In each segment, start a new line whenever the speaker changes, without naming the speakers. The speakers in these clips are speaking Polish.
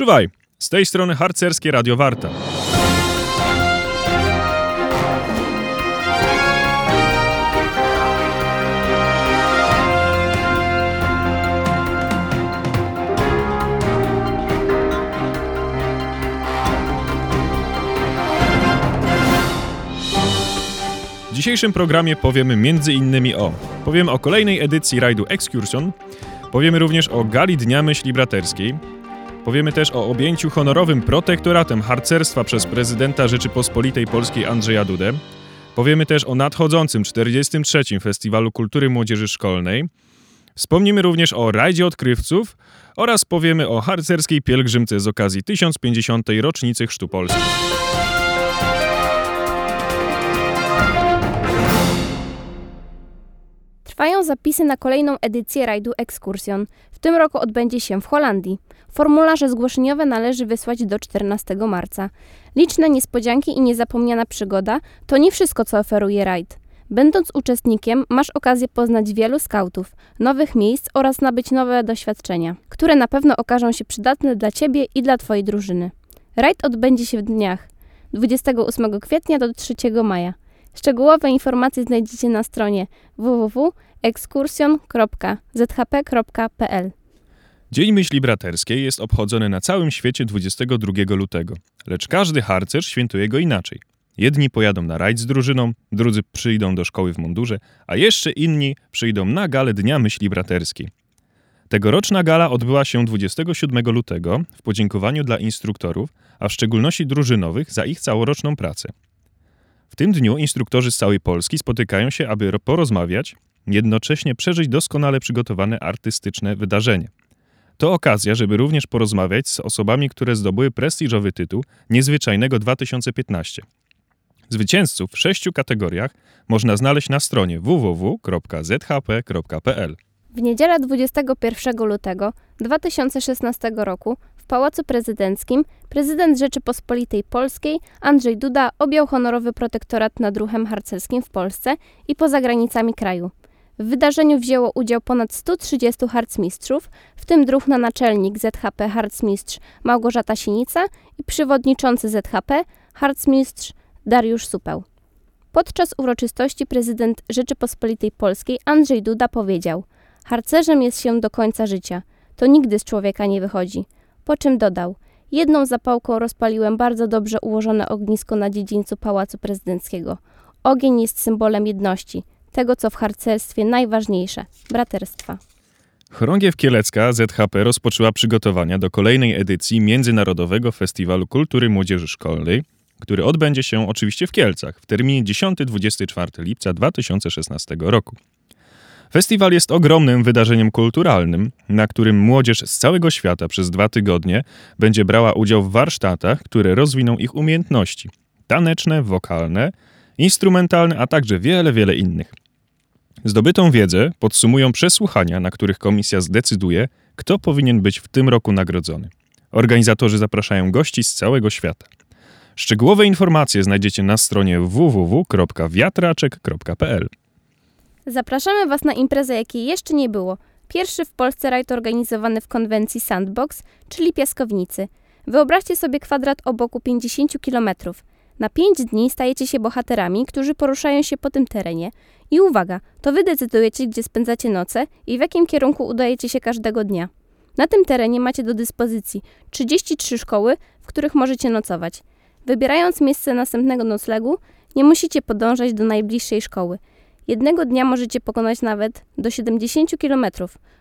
Czuwaj, z tej strony harcerskie Radio Warta. W dzisiejszym programie powiemy między innymi o powiemy o kolejnej edycji rajdu Excursion, powiemy również o gali Dnia Myśli Braterskiej, powiemy też o objęciu honorowym protektoratem harcerstwa przez prezydenta Rzeczypospolitej Polskiej Andrzeja Dudę, powiemy też o nadchodzącym 43. Festiwalu Kultury Młodzieży Szkolnej, wspomnimy również o rajdzie odkrywców oraz powiemy o harcerskiej pielgrzymce z okazji 1050. rocznicy Chrztu Polski.
Trwają zapisy na kolejną edycję rajdu Excursion. W tym roku odbędzie się w Holandii. Formularze zgłoszeniowe należy wysłać do 14 marca. Liczne niespodzianki i niezapomniana przygoda to nie wszystko, co oferuje rajd. Będąc uczestnikiem, masz okazję poznać wielu skautów, nowych miejsc oraz nabyć nowe doświadczenia, które na pewno okażą się przydatne dla Ciebie i dla Twojej drużyny. Rajd odbędzie się w dniach 28 kwietnia do 3 maja. Szczegółowe informacje znajdziecie na stronie www.excursion.zhp.pl.
Dzień Myśli Braterskiej jest obchodzony na całym świecie 22 lutego, lecz każdy harcerz świętuje go inaczej. Jedni pojadą na rajd z drużyną, drudzy przyjdą do szkoły w mundurze, a jeszcze inni przyjdą na galę Dnia Myśli Braterskiej. Tegoroczna gala odbyła się 27 lutego w podziękowaniu dla instruktorów, a w szczególności drużynowych za ich całoroczną pracę. W tym dniu instruktorzy z całej Polski spotykają się, aby porozmawiać, jednocześnie przeżyć doskonale przygotowane artystyczne wydarzenie. To okazja, żeby również porozmawiać z osobami, które zdobyły prestiżowy tytuł Niezwyczajnego 2015. Zwycięzców w sześciu kategoriach można znaleźć na stronie www.zhp.pl.
W niedzielę 21 lutego 2016 roku w Pałacu Prezydenckim prezydent Rzeczypospolitej Polskiej Andrzej Duda objął honorowy protektorat nad ruchem harcerskim w Polsce i poza granicami kraju. W wydarzeniu wzięło udział ponad 130 harcmistrzów, w tym druhna naczelnik ZHP harcmistrz Małgorzata Sinica i przewodniczący ZHP harcmistrz Dariusz Supeł. Podczas uroczystości prezydent Rzeczypospolitej Polskiej Andrzej Duda powiedział: Harcerzem jest się do końca życia. To nigdy z człowieka nie wychodzi. Po czym dodał: Jedną zapałką rozpaliłem bardzo dobrze ułożone ognisko na dziedzińcu Pałacu Prezydenckiego. Ogień jest symbolem jedności, tego co w harcerstwie najważniejsze braterstwa.
Chorągiew Kielecka ZHP rozpoczęła przygotowania do kolejnej edycji Międzynarodowego Festiwalu Kultury Młodzieży Szkolnej, który odbędzie się oczywiście w Kielcach w terminie 10-24 lipca 2016 roku. Festiwal jest ogromnym wydarzeniem kulturalnym, na którym młodzież z całego świata przez dwa tygodnie będzie brała udział w warsztatach, które rozwiną ich umiejętności taneczne, wokalne, instrumentalne, a także wiele, wiele innych. Zdobytą wiedzę podsumują przesłuchania, na których komisja zdecyduje, kto powinien być w tym roku nagrodzony. Organizatorzy zapraszają gości z całego świata. Szczegółowe informacje znajdziecie na stronie www.wiatraczek.pl.
Zapraszamy Was na imprezę, jakiej jeszcze nie było. Pierwszy w Polsce rajd organizowany w konwencji Sandbox, czyli piaskownicy. Wyobraźcie sobie kwadrat o boku 50 km. Na 5 dni stajecie się bohaterami, którzy poruszają się po tym terenie. I uwaga, to Wy decydujecie, gdzie spędzacie noce i w jakim kierunku udajecie się każdego dnia. Na tym terenie macie do dyspozycji 33 szkoły, w których możecie nocować. Wybierając miejsce następnego noclegu, nie musicie podążać do najbliższej szkoły. Jednego dnia możecie pokonać nawet do 70 km,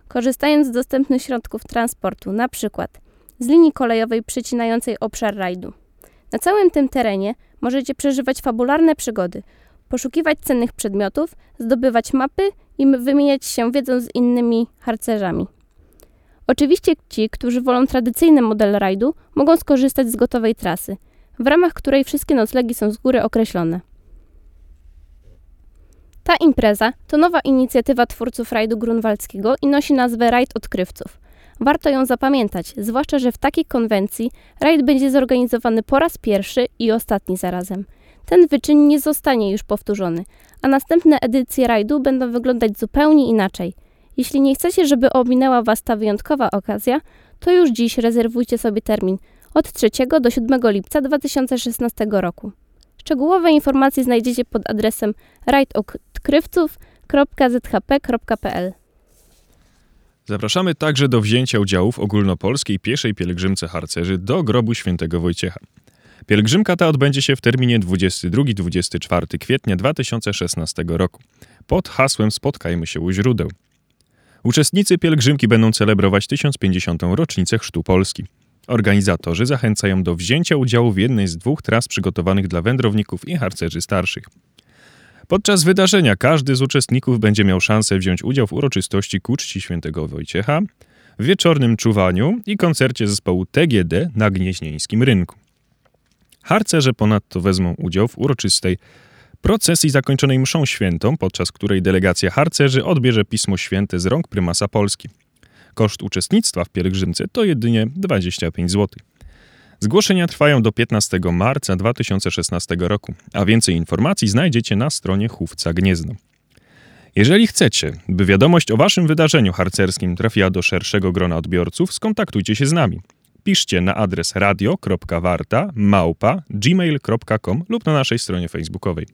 korzystając z dostępnych środków transportu, na przykład z linii kolejowej przecinającej obszar rajdu. Na całym tym terenie możecie przeżywać fabularne przygody, poszukiwać cennych przedmiotów, zdobywać mapy i wymieniać się wiedzą z innymi harcerzami. Oczywiście ci, którzy wolą tradycyjny model rajdu, mogą skorzystać z gotowej trasy, w ramach której wszystkie noclegi są z góry określone. Ta impreza to nowa inicjatywa twórców rajdu grunwaldzkiego i nosi nazwę Rajd Odkrywców. Warto ją zapamiętać, zwłaszcza, że w takiej konwencji rajd będzie zorganizowany po raz pierwszy i ostatni zarazem. Ten wyczyn nie zostanie już powtórzony, a następne edycje rajdu będą wyglądać zupełnie inaczej. Jeśli nie chcecie, żeby ominęła Was ta wyjątkowa okazja, to już dziś rezerwujcie sobie termin od 3 do 7 lipca 2016 roku. Szczegółowe informacje znajdziecie pod adresem rajdodkrywców.zhp.pl.
Zapraszamy także do wzięcia udziału w ogólnopolskiej pieszej pielgrzymce harcerzy do grobu świętego Wojciecha. Pielgrzymka ta odbędzie się w terminie 22-24 kwietnia 2016 roku pod hasłem Spotkajmy się u źródeł. Uczestnicy pielgrzymki będą celebrować 1050. rocznicę Chrztu Polski. Organizatorzy zachęcają do wzięcia udziału w jednej z dwóch tras przygotowanych dla wędrowników i harcerzy starszych. Podczas wydarzenia każdy z uczestników będzie miał szansę wziąć udział w uroczystości ku czci świętego Wojciecha, wieczornym czuwaniu i koncercie zespołu TGD na Gnieźnieńskim Rynku. Harcerze ponadto wezmą udział w uroczystej procesji zakończonej mszą świętą, podczas której delegacja harcerzy odbierze Pismo Święte z rąk prymasa Polski. Koszt uczestnictwa w pielgrzymce to jedynie 25 zł. Zgłoszenia trwają do 15 marca 2016 roku, a więcej informacji znajdziecie na stronie Chówca Gniezno. Jeżeli chcecie, by wiadomość o waszym wydarzeniu harcerskim trafiła do szerszego grona odbiorców, skontaktujcie się z nami. Piszcie na adres radio.warta małpa gmail.com lub na naszej stronie facebookowej.